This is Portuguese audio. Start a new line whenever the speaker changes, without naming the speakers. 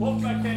Opa, que